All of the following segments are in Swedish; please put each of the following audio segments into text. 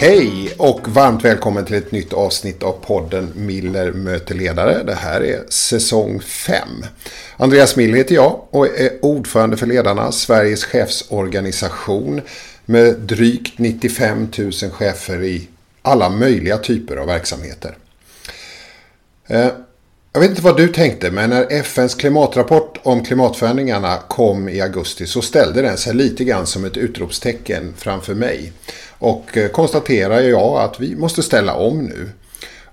Hej och varmt välkommen till ett nytt avsnitt av podden Miller möter ledare. Det här är säsong 5. Andreas Mill heter jag och är ordförande för Ledarna, Sveriges chefsorganisation med drygt 95 000 chefer i alla möjliga typer av verksamheter. Eh, jag vet inte vad du tänkte, men när FNs klimatrapport om klimatförändringarna kom i augusti så ställde den sig lite grann som ett utropstecken framför mig. Och eh, konstaterar jag att vi måste ställa om nu.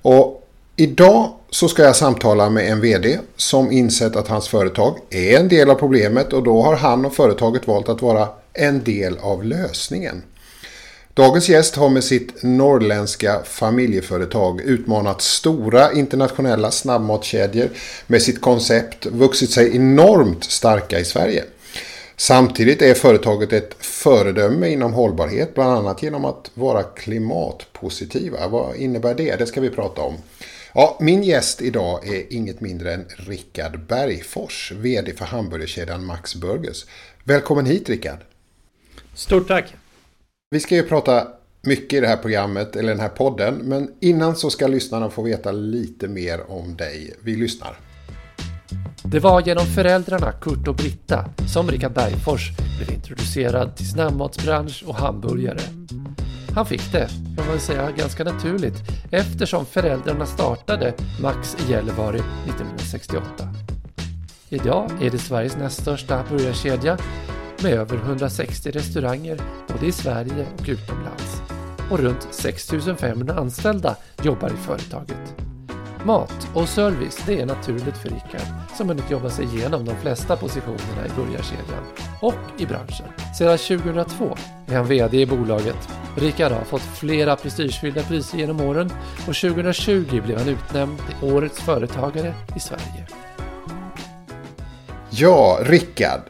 Och idag så ska jag samtala med en VD som insett att hans företag är en del av problemet och då har han och företaget valt att vara en del av lösningen. Dagens gäst har med sitt norrländska familjeföretag utmanat stora internationella snabbmatskedjor med sitt koncept vuxit sig enormt starka i Sverige. Samtidigt är företaget ett föredöme inom hållbarhet, bland annat genom att vara klimatpositiva. Vad innebär det? Det ska vi prata om. Ja, min gäst idag är inget mindre än Rickard Bergfors, VD för hamburgerkedjan Max Burgers. Välkommen hit Rickard! Stort tack! Vi ska ju prata mycket i det här programmet, eller den här podden, men innan så ska lyssnarna få veta lite mer om dig. Vi lyssnar. Det var genom föräldrarna Kurt och Britta som Rickard Bergfors blev introducerad till snabbmatsbransch och hamburgare. Han fick det, kan man säga, ganska naturligt eftersom föräldrarna startade Max i Gällivare 1968. Idag är det Sveriges näst största burgarkedja med över 160 restauranger både i Sverige och utomlands. Och runt 6500 anställda jobbar i företaget. Mat och service, det är naturligt för Rickard som hunnit jobba sig igenom de flesta positionerna i burgarkedjan och i branschen. Sedan 2002 är han VD i bolaget. Rickard har fått flera prestigefyllda priser genom åren och 2020 blev han utnämnd till Årets Företagare i Sverige. Ja, Rickard.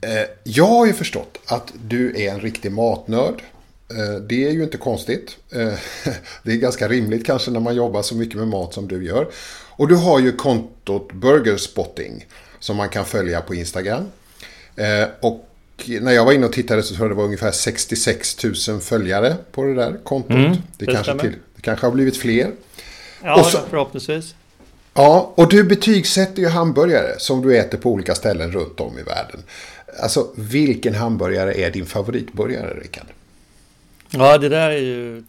Eh, jag har ju förstått att du är en riktig matnörd. Eh, det är ju inte konstigt. Eh, det är ganska rimligt kanske när man jobbar så mycket med mat som du gör. Och du har ju kontot Burgerspotting som man kan följa på Instagram. Och när jag var inne och tittade så tror jag det var ungefär 66 000 följare på det där kontot. Mm, det, det, kanske till, det kanske har blivit fler. Ja, så, förhoppningsvis. Ja, och du betygsätter ju hamburgare som du äter på olika ställen runt om i världen. Alltså, vilken hamburgare är din favoritburgare, Rickard? Ja, det där är ju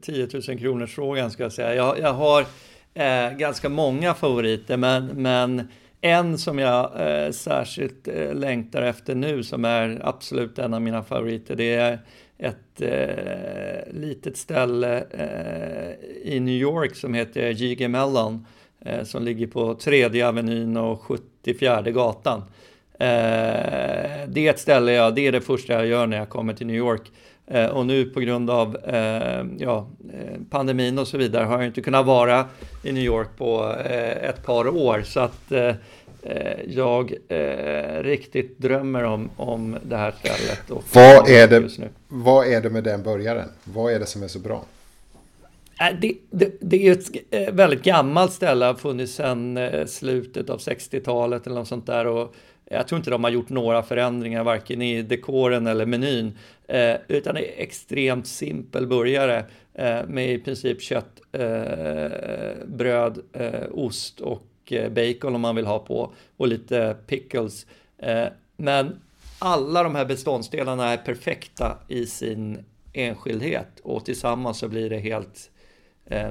10 000 kronors frågan ska jag säga. Jag, jag har eh, ganska många favoriter, men, men en som jag eh, särskilt eh, längtar efter nu, som är absolut en av mina favoriter, det är ett eh, litet ställe eh, i New York som heter G.G. Mellon, eh, som ligger på tredje Avenyn och 74 gatan. Eh, det är ett ställe, jag, det är det första jag gör när jag kommer till New York. Eh, och nu på grund av eh, ja, pandemin och så vidare har jag inte kunnat vara i New York på ett par år. Så att jag riktigt drömmer om, om det här stället. Och vad, är det, vad är det med den burgaren? Vad är det som är så bra? Det, det, det, är ett väldigt gammalt ställe, har funnits sedan slutet av 60-talet eller något sånt där. Och jag tror inte de har gjort några förändringar varken i dekoren eller menyn. Eh, utan det är extremt simpel burgare eh, med i princip kött, eh, bröd, eh, ost och eh, bacon om man vill ha på och lite pickles. Eh, men alla de här beståndsdelarna är perfekta i sin enskildhet och tillsammans så blir det helt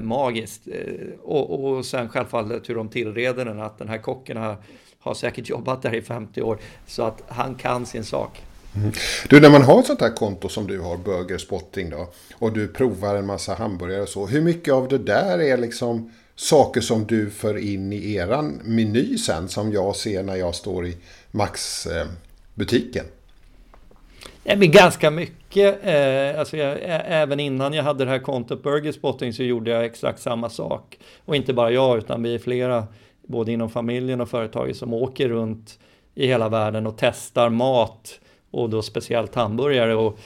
magiskt. och, och sen självfallet hur de tillreder den, att den här kocken har har säkert jobbat där i 50 år, så att han kan sin sak. Mm. Du, när man har ett sånt här konto som du har, Burger Spotting då, och du provar en massa hamburgare och så, hur mycket av det där är liksom saker som du för in i eran meny sen, som jag ser när jag står i Max-butiken? Det blir ganska mycket. Eh, alltså jag, även innan jag hade det här kontot Burger Spotting så gjorde jag exakt samma sak. Och inte bara jag, utan vi är flera både inom familjen och företaget som åker runt i hela världen och testar mat och då speciellt hamburgare. Och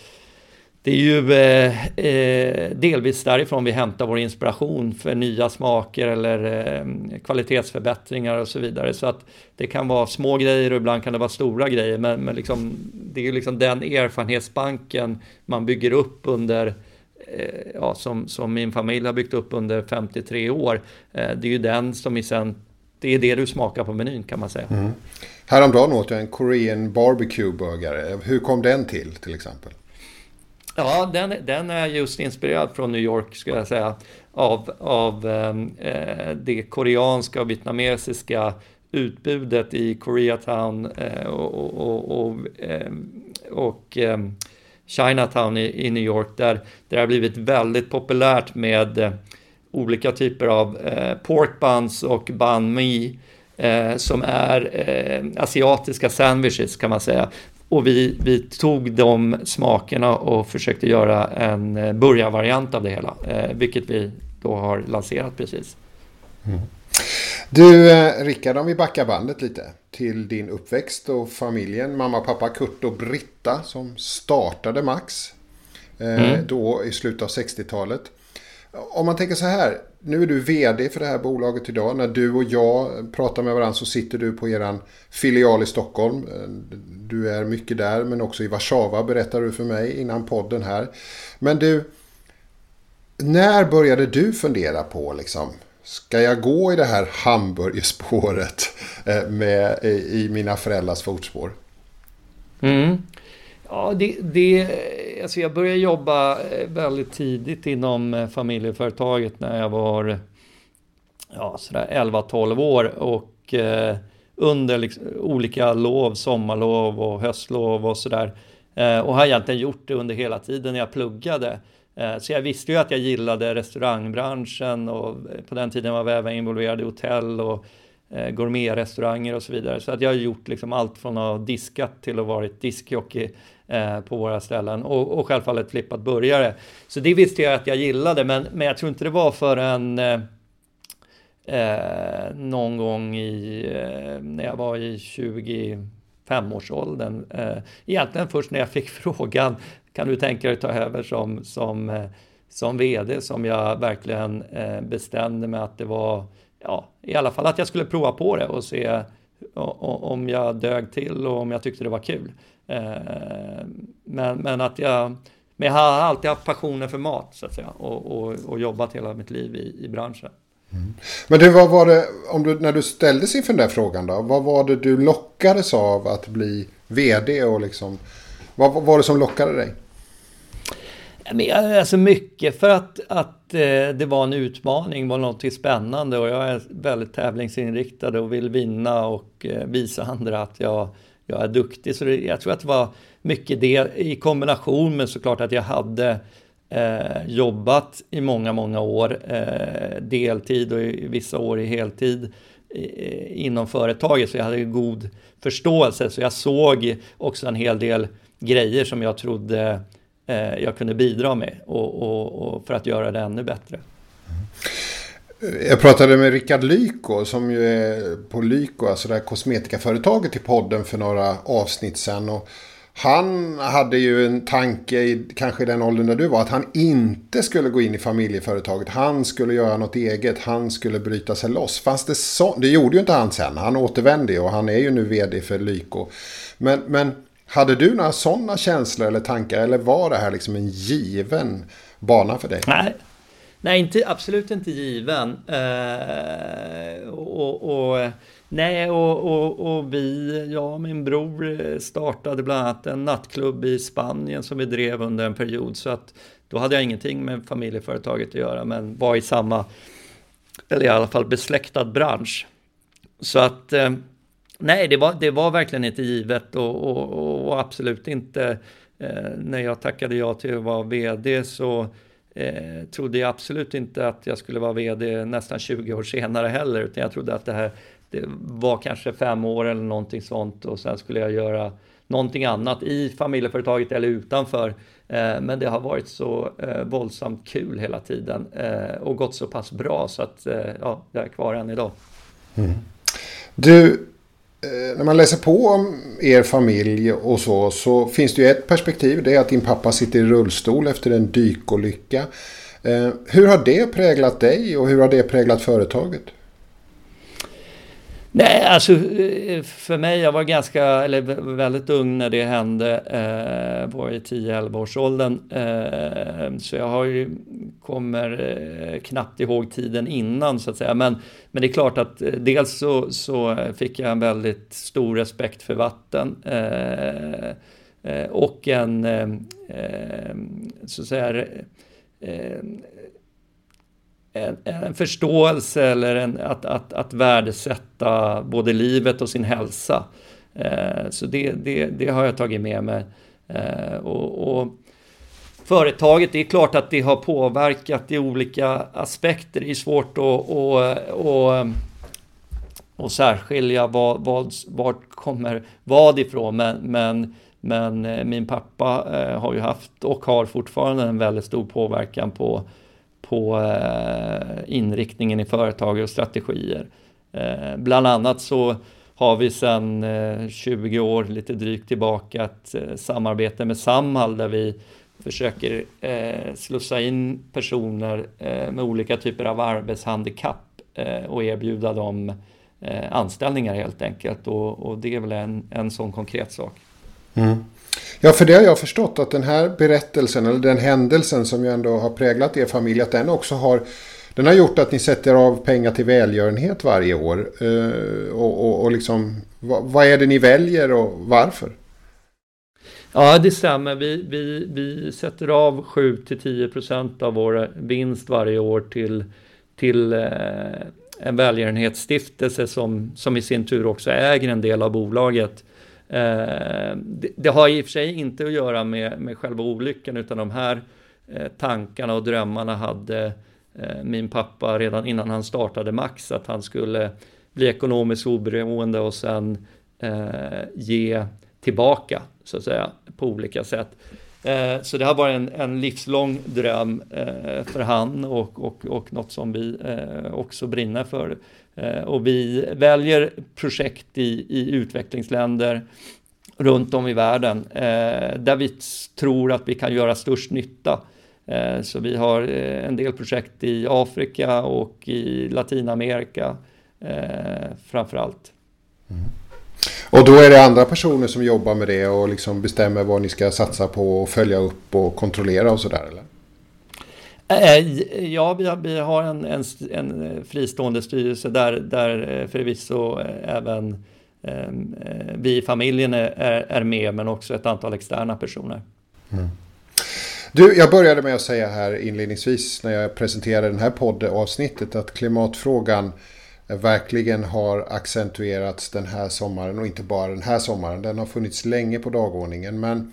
det är ju eh, eh, delvis därifrån vi hämtar vår inspiration för nya smaker eller eh, kvalitetsförbättringar och så vidare. Så att det kan vara små grejer och ibland kan det vara stora grejer. Men, men liksom, det är ju liksom den erfarenhetsbanken man bygger upp under eh, ja, som, som min familj har byggt upp under 53 år. Eh, det är ju den som i sen, det är det du smakar på menyn kan man säga. Mm. Häromdagen åt jag en Korean barbecue burgare. Hur kom den till till exempel? Ja, den, den är just inspirerad från New York, skulle jag säga, av, av ehm, eh, det koreanska och vietnamesiska utbudet i Koreatown eh, och, och, och, ehm, och, och eh, Chinatown i, i, New York, där, där det har blivit väldigt populärt med eh, olika typer av eh, pork buns och banh mi, eh, som är eh, asiatiska sandwiches kan man säga. Och vi, vi tog de smakerna och försökte göra en eh, burgarvariant av det hela, eh, vilket vi då har lanserat precis. Mm. Du, eh, Rickard, om vi backar bandet lite till din uppväxt och familjen. Mamma, pappa, Kurt och Britta som startade Max mm. då i slutet av 60-talet. Om man tänker så här, nu är du vd för det här bolaget idag. När du och jag pratar med varandra så sitter du på er filial i Stockholm. Du är mycket där men också i Warszawa berättar du för mig innan podden här. Men du, när började du fundera på liksom, ska jag gå i det här hamburgerspåret eh, med, i mina föräldrars fotspår? Mm. Ja, det, det, alltså jag började jobba eh, väldigt tidigt inom eh, familjeföretaget när jag var ja, 11-12 år och eh, under liksom, olika lov, sommarlov och höstlov och sådär. Eh, och har egentligen gjort det under hela tiden jag pluggade. Eh, så jag visste ju att jag gillade restaurangbranschen och eh, på den tiden var vi även involverade i hotell och eh, gourmetrestauranger och så vidare. Så att jag har gjort liksom allt från att ha diskat till att varit diskjockey eh, på våra ställen och, och självfallet flippat burgare. Så det visste jag att jag gillade, men, men jag tror inte det var förrän eh, eh, någon gång i, eh, när jag var i 25-årsåldern. Eh, egentligen först när jag fick frågan, kan du tänka dig att ta över som, som, eh, som VD, som jag verkligen eh, bestämde mig att det var ja, i alla fall att jag skulle prova på det och se om jag dög till och om jag tyckte det var kul. Eh, men, men att jag, men jag har alltid haft passionen för mat så att säga och, och, och jobbat hela mitt liv i, i branschen. Mm. Men du, vad var det, om du, när du ställdes inför den där frågan då, vad var det du lockades av att bli vd och liksom, vad var det som lockade dig? Alltså mycket för att, att eh, det var en utmaning, var något spännande och jag är väldigt tävlingsinriktad och vill vinna och eh, visa andra att jag, jag är duktig. Så det, jag tror att det var mycket det i kombination med såklart att jag hade eh, jobbat i många, många år, eh, deltid och i vissa år i heltid eh, inom företaget så jag hade god förståelse så jag såg också en hel del grejer som jag trodde Eh, Eh, jag kunde bidra med och, och, och, för att göra det ännu bättre. Mm. Jag pratade med Rickard Lyko som ju är på Lyko, alltså det här kosmetikaföretaget i podden för några avsnitt sedan. Och han hade ju en tanke, i, kanske i den åldern där du var, att han inte skulle gå in i familjeföretaget. Han skulle göra något eget, han skulle bryta sig loss. Fanns det så? Det gjorde ju inte han sen, han återvände och han är ju nu vd för Lyko. Men, men hade du några sådana känslor eller tankar eller var det här liksom en given bana för dig? Nej, Nej inte, absolut inte given. Eh, och, och, nej, och, och, och, vi, jag och min bror startade bland annat en nattklubb i Spanien som vi drev under en period. Så att då hade jag ingenting med familjeföretaget att göra, men var i samma, eller i alla fall besläktad bransch. Så att eh, Nej, det var, det var verkligen inte givet och, och, och absolut inte. Eh, när jag tackade ja till att vara vd så eh, trodde jag absolut inte att jag skulle vara vd nästan 20 år senare heller. Utan jag trodde att det här det var kanske fem år eller någonting sånt och sen skulle jag göra någonting annat i familjeföretaget eller utanför. Eh, men det har varit så eh, våldsamt kul hela tiden eh, och gått så pass bra så att eh, ja, jag är kvar än idag. Mm. Du, Eh, när man läser på om er familj och så, så finns det ju ett perspektiv. Det är att din pappa sitter i rullstol efter en dykolycka. Eh, hur har det präglat dig och hur har det präglat företaget? Nej, alltså eh, för mig, jag var ganska, eller väldigt ung när det hände. Eh, var i 10-11 års åldern. Eh, så jag har ju, kommer eh, knappt ihåg tiden innan så att säga. Men, men det är klart att eh, dels så, så fick jag en väldigt stor respekt för vatten. Eh, eh och en, så att säga, en, en förståelse eller en, att, att, att värdesätta både livet och sin hälsa. Eh, så det, det, det, har jag tagit med mig. Eh, och, och, företaget, det är klart att det har påverkat i olika aspekter. Det är svårt att, att, att, att särskilja vad, vad, vart kommer vad ifrån. Men, men, men eh, min pappa eh, har ju haft och har fortfarande en väldigt stor påverkan på på eh, inriktningen i företag och strategier. Eh, bland annat så har vi sedan eh, 20 år lite drygt tillbaka ett eh, samarbete med Samhall där vi försöker eh, slussa in personer med olika typer av arbetshandikapp och erbjuda dem anställningar helt enkelt. Och, det är väl en, en sån konkret sak. Mm. Ja, för det har jag förstått att den här berättelsen eller den händelsen som ju ändå har präglat er familj, att den också har den har gjort att ni sätter av pengar till välgörenhet varje år. Eh, och, och, och liksom, vad, vad, är det ni väljer och varför? Ja, det stämmer. Vi, vi, vi sätter av 7-10% av vår vinst varje år till, till eh, en välgörenhetsstiftelse som, som i sin tur också äger en del av bolaget. Eh, det, det, har i och för sig inte att göra med, med själva olyckan utan de här eh, tankarna och drömmarna hade eh, min pappa redan innan han startade Max att han skulle bli ekonomiskt oberoende och sen ge tillbaka så att säga på olika sätt. Eh, så det har varit en, en livslång dröm eh, för han och, och, och något som vi eh, också brinner för. Och vi väljer projekt i, i utvecklingsländer runt om i världen där vi tror att vi kan göra störst nytta. Så vi har en del projekt i Afrika och i Latinamerika framför allt. Mm. Och då är det andra personer som jobbar med det och liksom bestämmer vad ni ska satsa på och följa upp och kontrollera och sådär eller? Eh, ja, vi har, en, en, en, fristående styrelse där, där eh, förvisso eh, även ehm, vi i familjen är, är med, men också ett antal externa personer. Mm. Du, jag började med att säga här inledningsvis när jag presenterade den här poddavsnittet att klimatfrågan verkligen har accentuerats den här sommaren och inte bara den här sommaren. Den har funnits länge på dagordningen men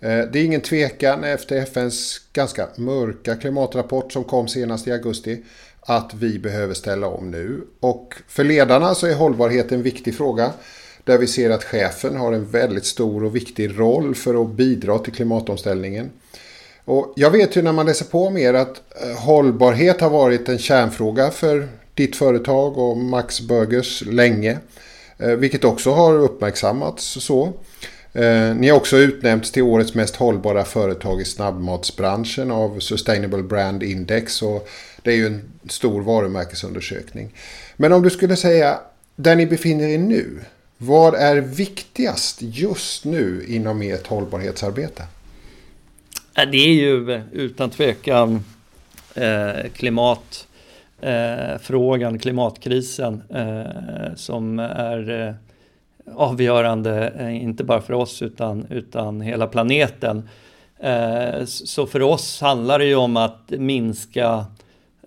eh, det är ingen tvekan efter FNs ganska mörka klimatrapport som kom senast i augusti att vi behöver ställa om nu. Och för ledarna så är hållbarhet en viktig fråga. Där vi ser att chefen har en väldigt stor och viktig roll för att bidra till klimatomställningen. Och jag vet ju när man läser på mer att eh, hållbarhet har varit en kärnfråga för ditt företag och Max Burgers länge. Eh, vilket också har uppmärksammats så. Eh, ni har också utnämnts till årets mest hållbara företag i snabbmatsbranschen av Sustainable Brand Index. Och det är ju en stor varumärkesundersökning. Men om du skulle säga där ni befinner er nu. Vad är viktigast just nu inom ert hållbarhetsarbete? Det är ju utan tvekan eh, klimat eh, klimatfrågan, eh, klimatkrisen som är eh, avgörande, eh, inte bara för oss utan, utan hela planeten. Eh, så för oss handlar det ju om att minska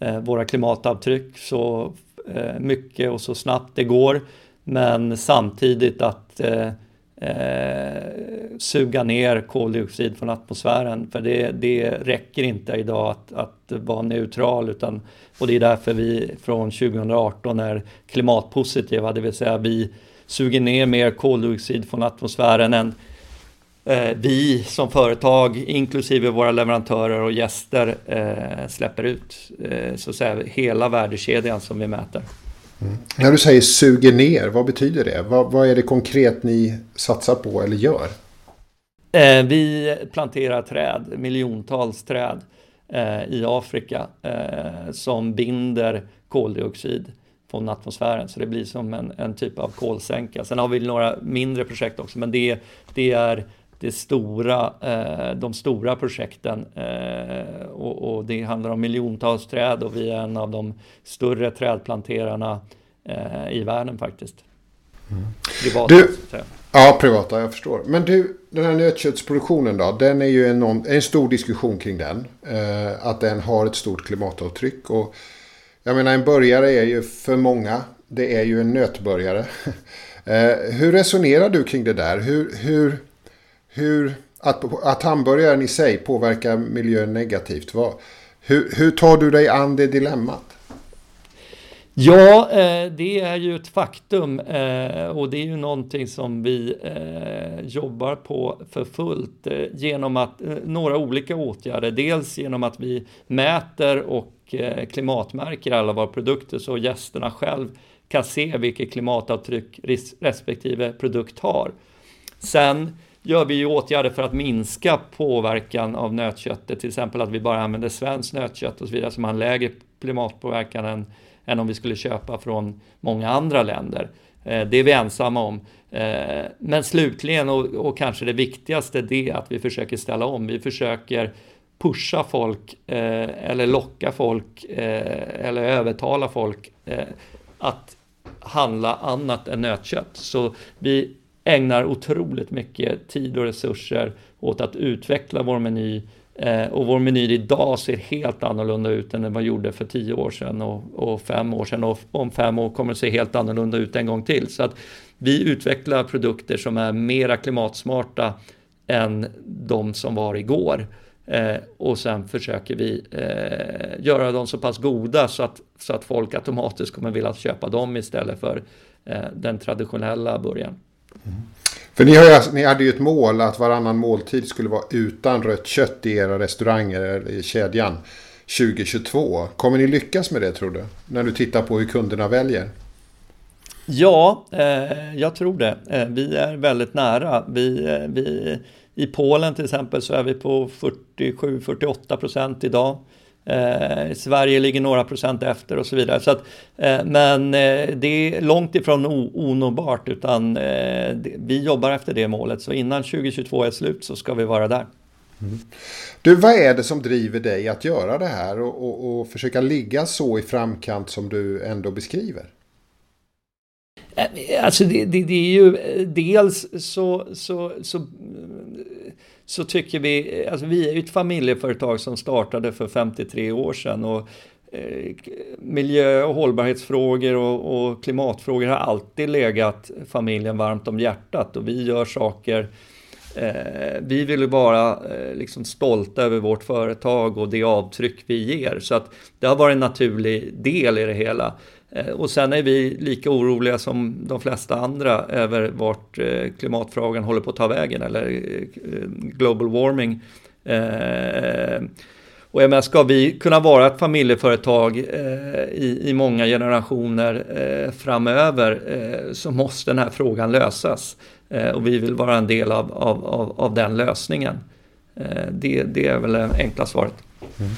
eh, våra klimatavtryck så eh, mycket och så snabbt det går. Men samtidigt att eh, eh, suga ner koldioxid från atmosfären. För det, det räcker inte idag att, att vara neutral. Utan, och det är därför vi från 2018 är klimatpositiva, det vill säga vi suger ner mer koldioxid från atmosfären än eh, vi som företag, inklusive våra leverantörer och gäster, eh, släpper ut. Eh, så att säga hela värdekedjan som vi mäter. Mm. När du säger suger ner, vad betyder det? Vad, vad är det konkret ni satsar på eller gör? Eh, vi planterar träd, miljontals träd eh, i Afrika eh, som binder koldioxid från atmosfären. Så det blir som en, en typ av kolsänka. Sen har vi några mindre projekt också, men det, det är det stora, eh, de stora projekten eh, och, det handlar om miljontals träd och vi är en av de större trädplanterarna eh, i världen faktiskt. Mm. Privata. Du, ja, privata, jag förstår. Men du, den här nötköttsproduktionen då, den är ju en, en stor diskussion kring den. Att den har ett stort klimatavtryck. Och jag menar, en burgare är ju för många, det är ju en nötburgare. hur resonerar du kring det där? Hur, hur, hur att, att hamburgaren i sig påverkar miljön negativt. Vad, hur, hur tar du dig an det dilemmat? Ja, eh, det är ju ett faktum eh, och det är ju någonting som vi eh, jobbar på för fullt genom att några olika åtgärder. Dels genom att vi mäter och klimatmärker alla våra produkter så gästerna själv kan se vilket klimatavtryck respektive produkt har. Sen gör vi ju åtgärder för att minska påverkan av nötköttet, till exempel att vi bara använder svenskt nötkött och så vidare som har en lägre klimatpåverkan än, än om vi skulle köpa från många andra länder. Eh, det är vi ensamma om. Eh, men slutligen, och, och kanske det viktigaste, det är att vi försöker ställa om. Vi försöker pusha folk eh, eller locka folk eller övertala folk att handla annat än nötkött. Så vi ägnar otroligt mycket tid och resurser åt att utveckla vår meny eh, och vår meny idag ser helt annorlunda ut än den gjorde för tio år sedan och, och, fem år sedan och om fem år kommer det se helt annorlunda ut en gång till. Så att vi utvecklar produkter som är mera klimatsmarta än de som var igår. Eh, och sen försöker vi eh, göra dem så pass goda så att, så att folk automatiskt kommer vilja köpa dem istället för eh, den traditionella för ni, har, alltså- ni hade ju ett mål att varannan måltid skulle vara utan rött kött i era restauranger i kedjan 2022. Kommer ni lyckas med det tror du? När du tittar på hur kunderna väljer? Ja, eh, jag tror det. Eh, vi är väldigt nära. Vi, eh, vi, I Polen till exempel så är vi på 47-48 procent idag. Eh, Sverige ligger några procent efter och så vidare. Så att, eh, men eh, det är långt ifrån onåbart utan eh, vi jobbar efter det målet. Så innan 2022 är slut så ska vi vara där. Mm. Du, vad är det som driver dig att göra det här och, och, och försöka ligga så i framkant som du ändå beskriver? Eh, alltså det, det, det, är ju eh, dels så, så, så så tycker vi, eh, alltså vi är ju ett familjeföretag som startade för 53 år sedan och eh, miljö och hållbarhetsfrågor och, och, klimatfrågor har alltid legat familjen varmt om hjärtat och vi gör saker eh, vi vill vara eh, liksom stolta över vårt företag och det avtryck vi ger. Så att det har varit en naturlig del i det hela. Eh, och sen är vi lika oroliga som de flesta andra över vart eh, klimatfrågan håller på att ta vägen eller eh, global warming. Och jag menar, ska vi kunna vara ett familjeföretag i, i många generationer framöver så måste den här frågan lösas. Och vi vill vara en del av, av, av, av den lösningen. Det, det är väl det enkla svaret. Mm.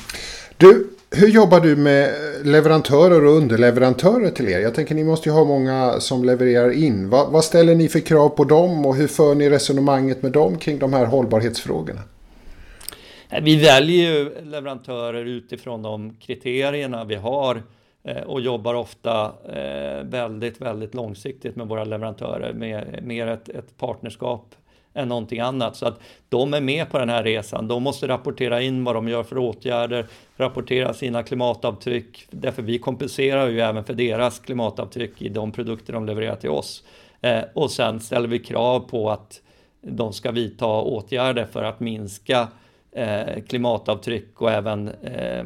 Du, hur jobbar du med leverantörer och underleverantörer till er? Jag tänker ni måste ju ha många som levererar in. Vad, vad, ställer ni för krav på dem och hur för ni resonemanget med dem kring de här hållbarhetsfrågorna? Vi väljer ju leverantörer utifrån de kriterierna vi har eh, och jobbar ofta eh, väldigt, väldigt långsiktigt med våra leverantörer med mer ett, ett partnerskap än någonting annat. Så att de är med på den här resan. De måste rapportera in vad de gör för åtgärder, rapportera sina klimatavtryck. Därför vi kompenserar ju även för deras klimatavtryck i de produkter de levererar till oss. Eh, och sen ställer vi krav på att de ska vidta åtgärder för att minska eh, klimatavtryck och även eh,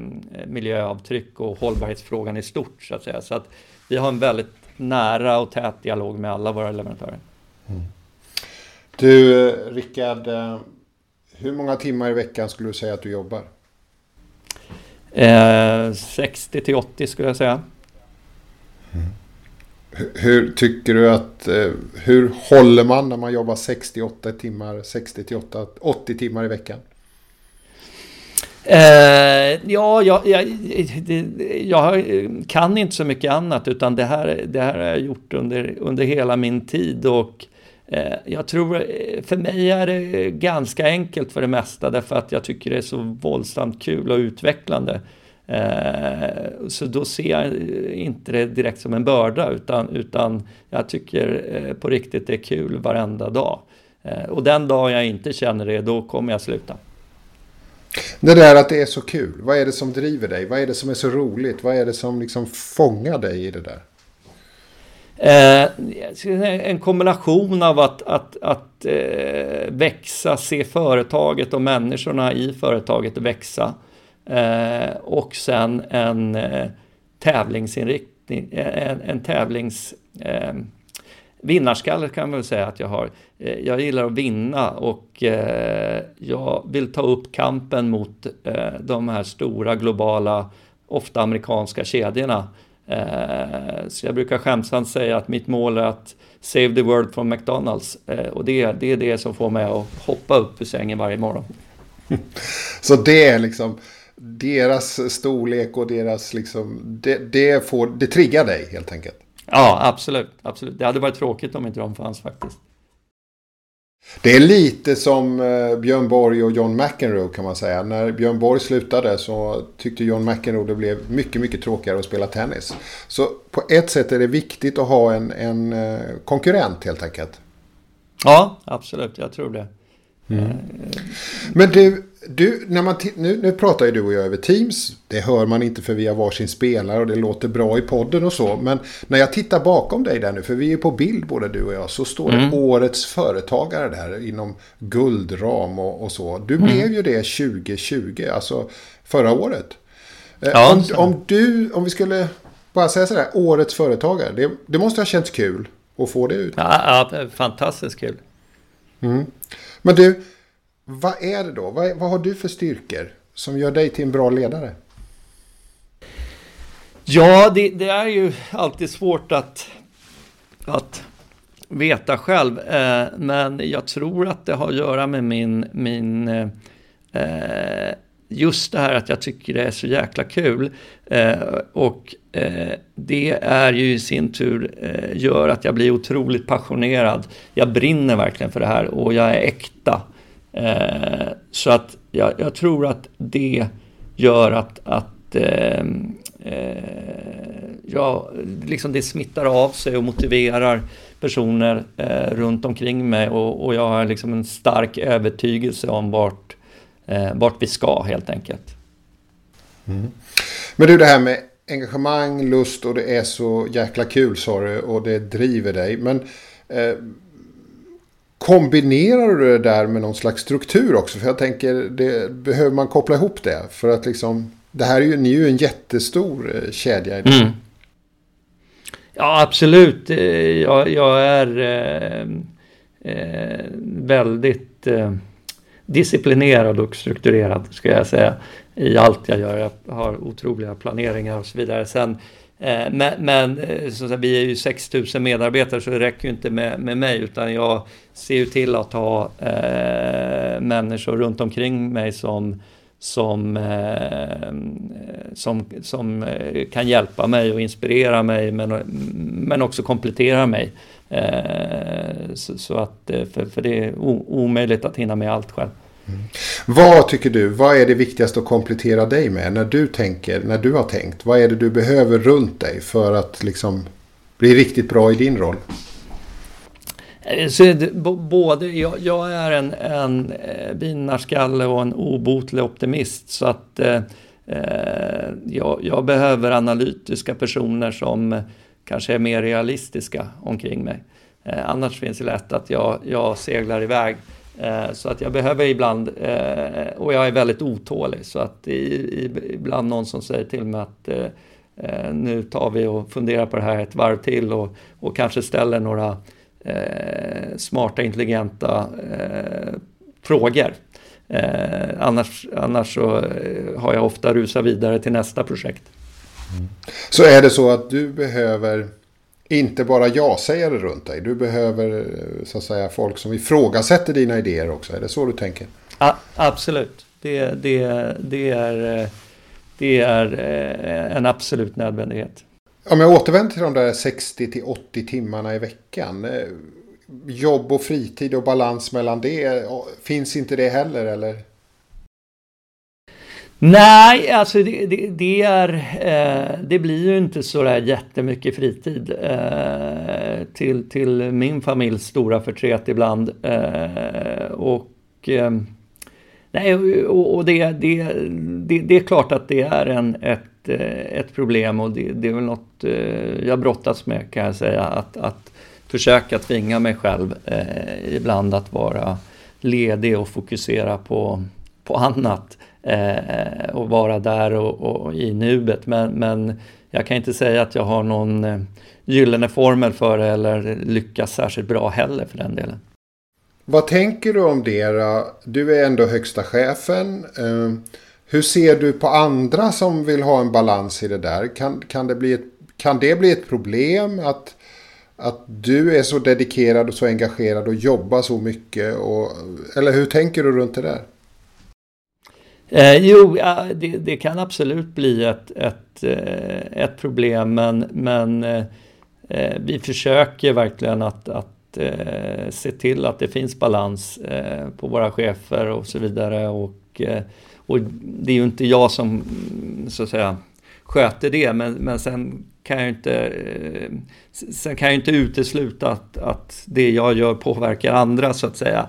miljöavtryck och hållbarhetsfrågan i stort. Så att säga. Så att vi har en väldigt nära och tät dialog med alla våra leverantörer. Mm. Du, Rickard. Eh, hur många timmar i veckan skulle du säga att du jobbar? Eh, 60 till 80 skulle jag säga. Mm. Hur, hur, tycker du att... Eh, hur håller man när man jobbar 68 timmar, 60 till 80 timmar i veckan? Eh, ja, jag, jag, det, jag, kan inte så mycket annat utan det här, det här har jag gjort under, under hela min tid och Eh, jag tror, eh, för mig är det ganska enkelt för det mesta därför att jag tycker det är så våldsamt kul och utvecklande. Eh, så då ser jag inte det direkt som en börda utan, utan jag tycker på riktigt det är kul varenda dag. Och den dag jag inte känner det, då kommer jag sluta. Det där att det är så kul, vad är det som driver dig? Vad är det som är så roligt? Vad är det som liksom fångar dig i det där? Eh, en kombination av att, att, att eh, växa, se företaget och människorna i företaget växa. Eh, och sen en tävlingsinriktning, en, en tävlings... Vinnarskalle kan man väl säga att jag har. Jag gillar att vinna och jag vill ta upp kampen mot de här stora globala, ofta amerikanska kedjorna. Så jag brukar skämtsamt säga att mitt mål är att save the world from McDonalds. Och det, det är det som får mig att hoppa upp ur sängen varje morgon. Så det är liksom deras storlek och deras liksom, det, det, får, det triggar dig helt enkelt? Ja, absolut, absolut. Det hade varit tråkigt om inte de fanns faktiskt. Det är lite som eh, Björn Borg och John McEnroe kan man säga. När Björn Borg slutade så tyckte John McEnroe det blev mycket, mycket tråkigare att spela tennis. Så på ett sätt är det viktigt att ha en, en eh, konkurrent helt enkelt. Ja, absolut. Jag tror det. Mm. Men du, du när man nu, nu pratar ju du och jag över Teams. Det hör man inte för vi har varsin spelare och det låter bra i podden och så. Men när jag tittar bakom dig där nu, för vi är på bild både du och jag, så står det mm. årets företagare där inom guldram och, och så. Du mm. blev ju det 2020, alltså förra året. Eh, ja, om, om, du, om vi skulle bara säga sådär, årets företagare. Det, det måste ha känts kul att få det ut. Ja, ja fantastiskt kul. Mm. Men du, vad är det då? Vad, vad har du för styrkor som gör dig till en bra ledare? Ja, det, det är ju alltid svårt att, att veta själv. Eh, men jag tror att det har att göra med min, min eh, eh, just det här att jag tycker det är så jäkla kul. Eh, och eh, det är ju i sin tur eh, gör att jag blir otroligt passionerad. Jag brinner verkligen för det här och jag är äkta. Eh, så att jag, jag, tror att det gör att, att eh, eh, ja, liksom det smittar av sig och motiverar personer eh, runt omkring mig och, och jag har liksom en stark övertygelse om vart eh, vart vi ska helt enkelt. Mm. Men du det här med engagemang, lust och det är så jäkla kul sa du och det driver dig. Men eh, kombinerar du det där med någon slags struktur också? För jag tänker, det, behöver man koppla ihop det? För att liksom, det här är ju, ni är ju en jättestor eh, kedja. Mm. Ja, absolut. Eh, jag, jag är eh, eh, väldigt eh, disciplinerad och strukturerad, ska jag säga, i allt jag gör. Jag har otroliga planeringar och så vidare. Sen, eh, Eh, men, men eh, så att vi är ju 6000 medarbetare så det räcker ju inte med, med mig utan jag ser ju till att ha eh, människor runt omkring mig som som, eh, som, som eh, kan hjälpa mig och inspirera mig men, men också komplettera mig. Eh, så, så, att, för, för det är omöjligt att hinna med allt själv. Mm. Vad tycker du, vad är det viktigaste att komplettera dig med när du tänker, när du har tänkt? Vad är det du behöver runt dig för att liksom bli riktigt bra i din roll? Eh, så det, både, jag, jag, är en, en eh, vinnarskalle och en obotlig optimist så att eh, eh, jag, jag, behöver analytiska personer som kanske är mer realistiska omkring mig. Eh, annars finns det lätt att jag, jag seglar iväg. Eh, Eh, så att jag behöver ibland, eh, och jag är väldigt otålig, så att ibland någon som säger till mig att eh, nu tar vi och funderar på det här ett varv till och, och kanske ställer några eh, smarta, intelligenta frågor. annars, annars så har jag ofta rusat vidare till nästa projekt. Mm. Så är det så att du behöver inte bara ja-sägare runt dig. Du behöver så att säga folk som ifrågasätter dina idéer också. Är det så du tänker? Ja, absolut. det, det, det, är, det är en absolut nödvändighet. Om jag återvänder till de där 60 till 80 timmarna i veckan. Jobb och fritid och balans mellan det. Finns inte det heller eller? Nej, alltså det, det, det är, eh, det blir ju inte så där jättemycket fritid eh, till, till min familjs stora förtret ibland. Eh, och eh, nej, och, och det, det, det, det, är klart att det är en, ett, eh, ett problem och det, det är väl något eh, jag brottas med kan jag säga. Att, att försöka tvinga mig själv eh, ibland att vara ledig och fokusera på, på annat eh, och vara där och, och, i nuet. Men, men jag kan inte säga att jag har någon eh, gyllene formel för det eller lyckas särskilt bra heller för den delen. Vad tänker du om det då? Du är ändå högsta chefen. Eh, hur ser du på andra som vill ha en balans i det där? Kan, kan, det, bli ett, kan det bli ett problem att, att du är så dedikerad och så engagerad och jobbar så mycket? Och, eller hur tänker du runt det där? Eh, jo, ja, det, det, kan absolut bli ett, ett, eh, ett problem men, men eh, eh, vi försöker verkligen att, att eh, se till att det finns balans eh, på våra chefer och så vidare. Och, eh, och det är ju inte jag som så att säga sköter det men, men sen kan jag inte, eh, sen kan jag inte utesluta att, att det jag gör påverkar andra så att säga.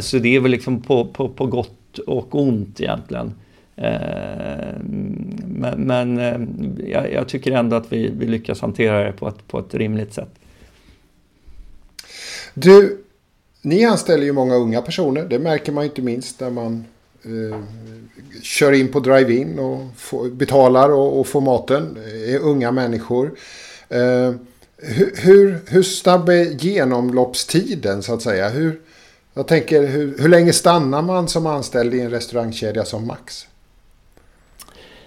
Så det är väl liksom på, på, på gott och ont egentligen. Eh, men, men eh, jag, jag, tycker ändå att vi, vi lyckas hantera det på ett, på ett rimligt sätt. Du, ni anställer ju många unga personer. Det märker man inte minst när man eh, kör in på drive-in och får, betalar och, och, får maten. Det är unga människor. Eh, hur, hur, hur snabb är genomloppstiden så att säga? Hur, jag tänker, hur, hur länge stannar man som anställd i en restaurangkedja som Max?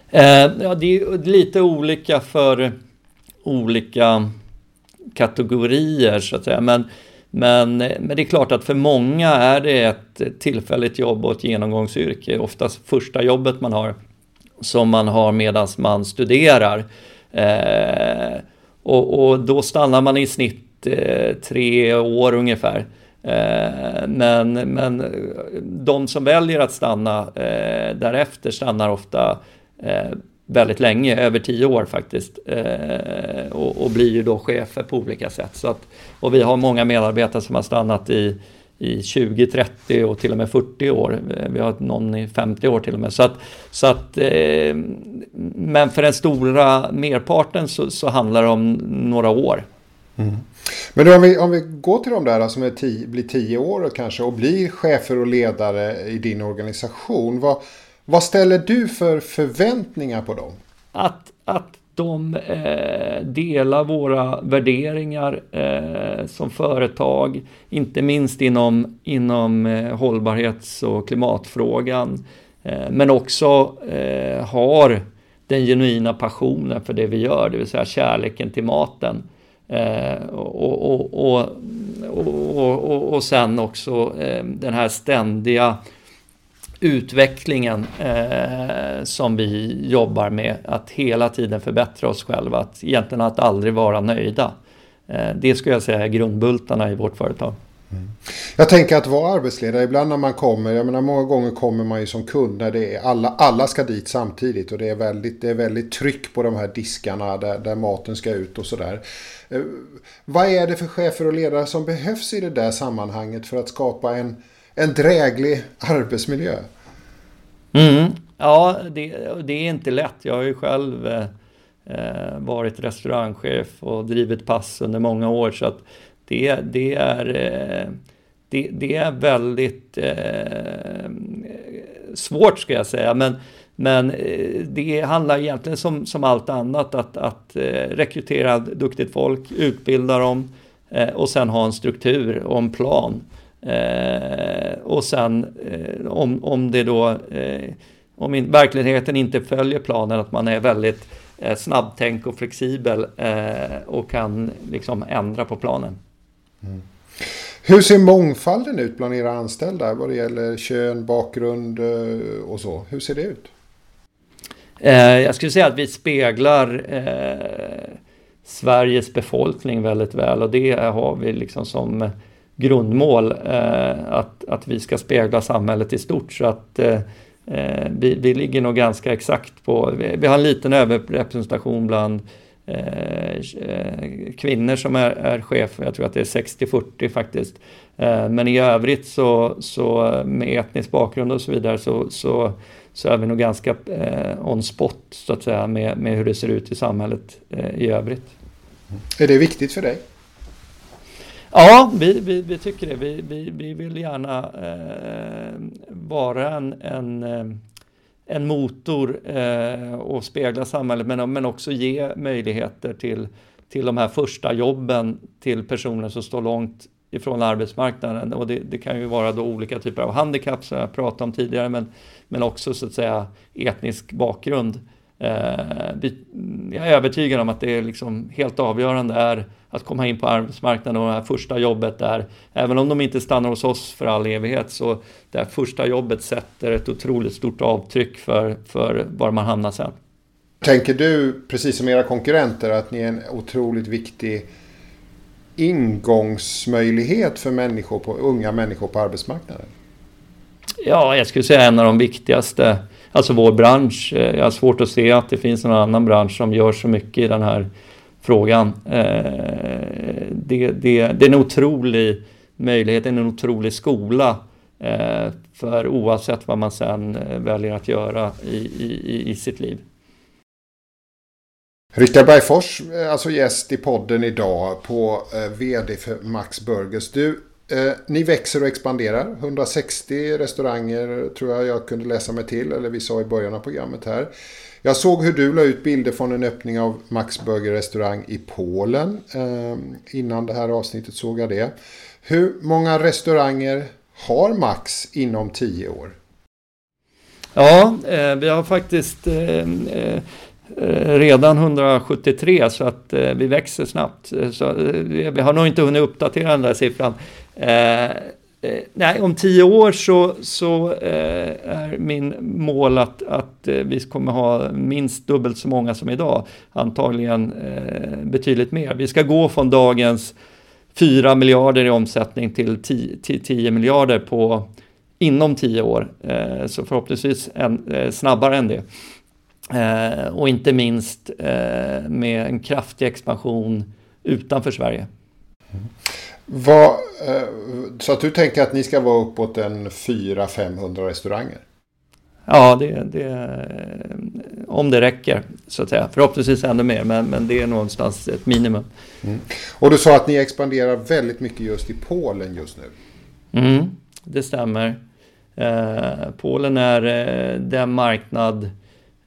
Eh, ja, det är lite olika för olika kategorier så att säga. Men, men, men det är klart att för många är det ett tillfälligt jobb och ett genomgångsyrke. Oftast första jobbet man har som man har medan man studerar. Eh, och, och, då stannar man i snitt eh, tre år ungefär. Eh, men, men de som väljer att stanna eh, därefter stannar ofta eh, väldigt länge, över tio år faktiskt. och, och, blir ju då chefer på olika sätt. Så att, och vi har många medarbetare som har stannat i, i 20, 30 och till och med 40 år. Vi har någon i 50 år till och med. Så att, så att, men för den stora merparten så, så handlar det om några år. Mm. Men om vi, om vi går till de där som är tio, blir tio år och kanske och blir chefer och ledare i din organisation. Vad, vad ställer du för förväntningar på dem? Att, att de eh, delar våra värderingar eh, som företag, inte minst inom, inom eh, hållbarhets och klimatfrågan, eh, men också eh, har den genuina passionen för det vi gör, det vill säga kärleken till maten. Eh, och, och, och, och, sen också eh, den här ständiga utvecklingen eh, som vi jobbar med, att hela tiden förbättra oss själva, att egentligen att aldrig vara nöjda. Eh, det skulle jag säga är grundbultarna i vårt företag. Mm. Jag tänker att vara arbetsledare, ibland när man kommer, jag menar många gånger kommer man ju som kund när det är alla, alla ska dit samtidigt och det är väldigt, det är väldigt tryck på de här diskarna där, där maten ska ut och sådär. Eh, vad är det för chefer och ledare som behövs i det där sammanhanget för att skapa en, en dräglig arbetsmiljö? Mm. Ja, det, det, är inte lätt. Jag har ju själv eh, eh varit restaurangchef och drivit pass under många år. Så att det, det, är, eh, det, det är väldigt eh, svårt ska jag säga. Men, men eh, det handlar egentligen som, som allt annat att, att eh, rekrytera duktigt folk, utbilda dem och sen ha en struktur och en plan. Och sen om, om det då om verkligheten inte följer planen, att man är väldigt snabbtänk och flexibel och kan liksom ändra på planen. Mm. Hur ser mångfalden ut bland era anställda vad det gäller kön, bakgrund eh, och så? Hur ser det ut? Eh, jag skulle säga att vi speglar eh, Sveriges befolkning väldigt väl och det har vi liksom som grundmål eh, att, att vi ska spegla samhället i stort. Så att eh, eh, vi, vi ligger nog ganska exakt på, vi, vi har en liten överrepresentation bland Eh, kvinnor som är, är chefer. Jag tror att det är 60-40 faktiskt. Eh, men i övrigt så, så med etnisk bakgrund och så vidare så, så, så är vi nog ganska eh, on spot så att säga med, med hur det ser ut i samhället eh, i övrigt. Är det viktigt för dig? Ja, vi, vi, vi tycker det. Vi, vi, vi vill gärna eh, vara en, en eh, en motor eh, och spegla samhället men, men också ge möjligheter till, till de här första jobben till personer som står långt ifrån arbetsmarknaden. Och det, det, kan ju vara då olika typer av handikapp som jag pratade om tidigare men, men också så att säga etnisk bakgrund. Eh, jag är övertygad om att det är liksom helt avgörande är att komma in på arbetsmarknaden och det här första jobbet där, även om de inte stannar hos oss för all evighet, så det här första jobbet sätter ett otroligt stort avtryck för, för var man hamnar sen. Tänker du, precis som era konkurrenter, att ni är en otroligt viktig ingångsmöjlighet för människor på, unga människor på arbetsmarknaden? Ja, jag skulle säga en av de viktigaste. Alltså vår bransch. Eh, jag har svårt att se att det finns någon annan bransch som gör så mycket i den här frågan. Eh, det, det, det är en otrolig möjlighet, en otrolig skola eh, för oavsett vad man sen väljer att göra i, i, i sitt liv. Rickard Bergfors, alltså gäst i podden idag på VD för Max Burgers. Du, Eh, ni växer och expanderar. 160 restauranger tror jag jag kunde läsa mig till, eller vi sa i början av programmet här. Jag såg hur du la ut bilder från en öppning av Max Burger restaurang i Polen. Eh, innan det här avsnittet såg jag det. Hur många restauranger har Max inom 10 år? Ja, eh, vi har faktiskt eh, eh Eh, redan 173 så att eh, vi växer snabbt. Eh, så, eh, vi har nog inte hunnit uppdatera den där siffran. Eh, eh, nej, om tio år så, så eh, är min mål att, att eh, vi kommer ha minst dubbelt så många som idag. Antagligen eh, betydligt mer. Vi ska gå från dagens 4 miljarder i omsättning till 10, 10 miljarder på inom tio år. Så förhoppningsvis en, snabbare än det och inte minst med en kraftig expansion utanför Sverige. Mm. Vad, eh, så att du tänker att ni ska vara uppåt en 400-500 restauranger? Ja, det, det, om det räcker så att säga. Förhoppningsvis ännu mer, men, men det är någonstans ett minimum. Mm. Och du sa att ni expanderar väldigt mycket just i Polen just nu. Mm, det stämmer. Eh, Polen är eh, den marknad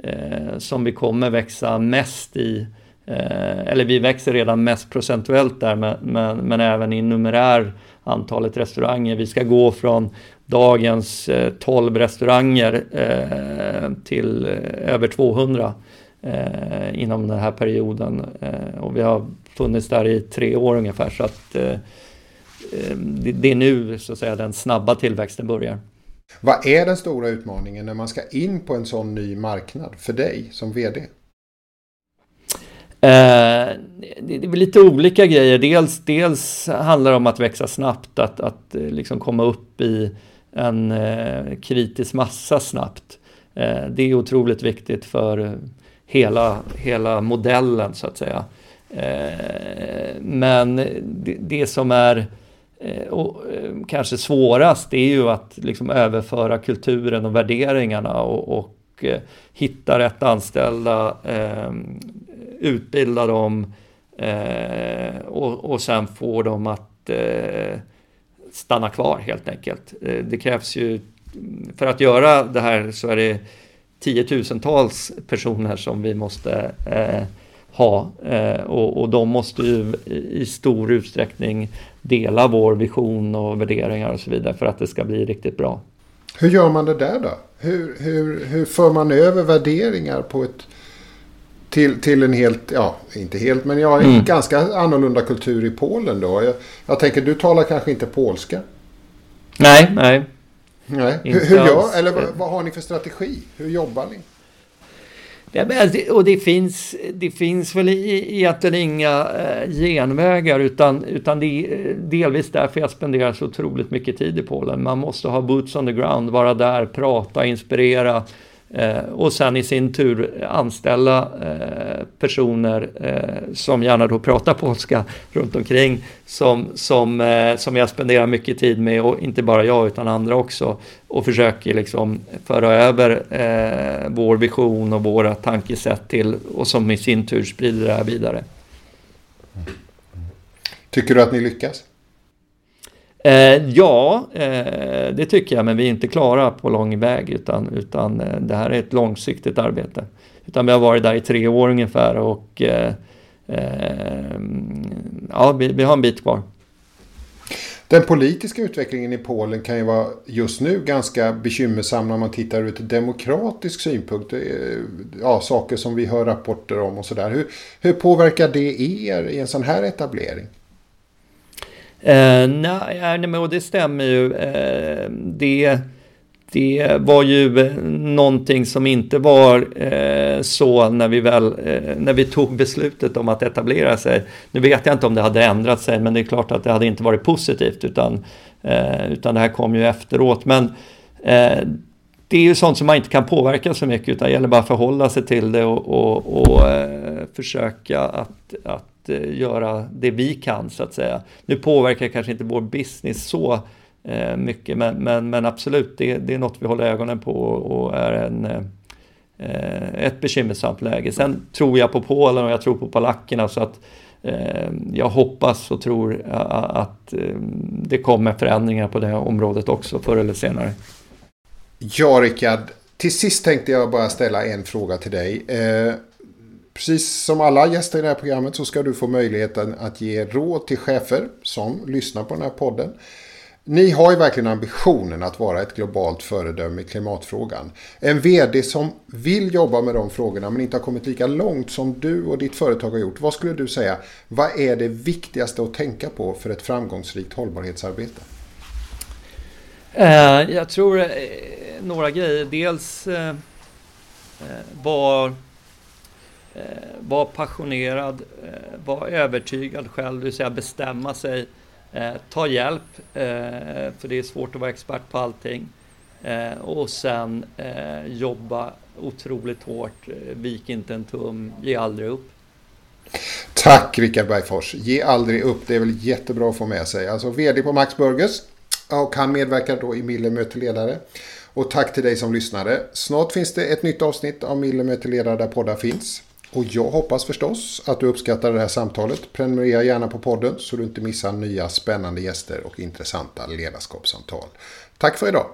eh, som vi kommer växa mest i Eh, eller vi växer redan mest procentuellt där, men, men, men, även i numerär antalet restauranger. Vi ska gå från dagens eh, 12 restauranger eh, till eh, över 200 eh, inom den här perioden. Eh, och vi har funnits där i tre år ungefär, så att eh, eh, det, det är nu så att säga den snabba tillväxten börjar. Vad är den stora utmaningen när man ska in på en sån ny marknad för dig som VD? Eh, det är lite olika grejer. Dels, dels handlar det om att växa snabbt, att, att eh, liksom komma upp i en eh, kritisk massa snabbt. Eh, det är otroligt viktigt för hela, hela modellen så att säga. Eh, men det, det som är Eh, och, eh, kanske svårast är ju att liksom överföra kulturen och värderingarna och, och eh, hitta rätt anställda, utbilda dem eh, och, och sen få dem att eh, stanna kvar helt enkelt. Eh, det krävs ju, för att göra det här så är det tiotusentals personer som vi måste eh, ha eh, och, och de måste ju i stor utsträckning dela vår vision och värderingar och så vidare för att det ska bli riktigt bra. Hur gör man det där då? Hur, hur, hur för man över värderingar på ett till, till en helt, ja inte helt men ja, en mm. ganska annorlunda kultur i Polen då. Jag, jag tänker du talar kanske inte polska? Nej, nej. Nej. Hur, hur gör, eller vad, vad, har ni för strategi? Hur jobbar ni? Alltså, och det finns, det finns väl egentligen inga eh, genvägar utan, utan det är delvis därför jag spenderar så otroligt mycket tid i Polen. Man måste ha boots on the ground, vara där, prata, inspirera, Eh, Eh, och sen i sin tur anställa eh, personer eh, som gärna då pratar polska runt omkring som, som, eh, som jag spenderar mycket tid med och inte bara jag utan andra också och försöker liksom föra över eh, vår vision och våra tankesätt till och som i sin tur sprider det här vidare. Tycker du att ni lyckas? Eh, ja, eh, det tycker jag, men vi är inte klara på lång väg utan, utan eh, det här är ett långsiktigt arbete. Utan vi har varit där i tre år ungefär och eh, eh, ja, vi, vi har en bit kvar. Den politiska utvecklingen i Polen kan ju vara just nu ganska bekymmersam när man tittar ur ett demokratisk synpunkt. Ja, saker som vi hör rapporter om och sådär. Hur, hur påverkar det er i en sån här etablering? Eh, nej, nej, och det stämmer ju. Eh, det, det var ju någonting som inte var eh, så när vi, väl, eh, när vi tog beslutet om att etablera sig. Nu vet jag inte om det hade ändrat sig, men det är klart att det hade inte varit positivt, utan, eh, utan det här kom ju efteråt. Men eh, det är ju sånt som man inte kan påverka så mycket, utan det gäller bara att förhålla sig till det och, och, och eh, försöka att, att Eh, göra det vi kan så att säga. Nu påverkar kanske inte vår business så eh, mycket men, men, men absolut det, det, är något vi håller ögonen på och är en, eh, ett bekymmersamt läge. Sen tror jag på Polen och jag tror på polackerna så att jag hoppas och tror att det kommer förändringar på det här området också förr eller senare. Ja, Rickard. Till sist tänkte jag bara ställa en fråga till dig. Precis som alla gäster i det här programmet så ska du få möjligheten att ge råd till chefer som lyssnar på den här podden. Ni har ju verkligen ambitionen att vara ett globalt föredöme i klimatfrågan. En vd som vill jobba med de frågorna men inte har kommit lika långt som du och ditt företag har gjort. Vad skulle du säga? Vad är det viktigaste att tänka på för ett framgångsrikt hållbarhetsarbete? Eh, jag tror eh, några grejer. Dels eh, var Eh, var passionerad, eh, var övertygad själv, det vill säga bestämma sig. Eh, ta hjälp, eh, för det är svårt att vara expert på allting. Eh, och sen jobba otroligt hårt, vik inte en tum, ge aldrig upp. Tack Rickard Bergfors. Ge aldrig upp, det är väl jättebra att få med sig. Alltså vd på Max Burgers och han medverkar då i Mille möter ledare. Och tack till dig som lyssnade. Snart finns det ett nytt avsnitt av Mille möter ledare där poddar finns. Och jag hoppas förstås att du uppskattar det här samtalet. Prenumerera gärna på podden så du inte missar nya spännande gäster och intressanta ledarskapssamtal. Tack för idag!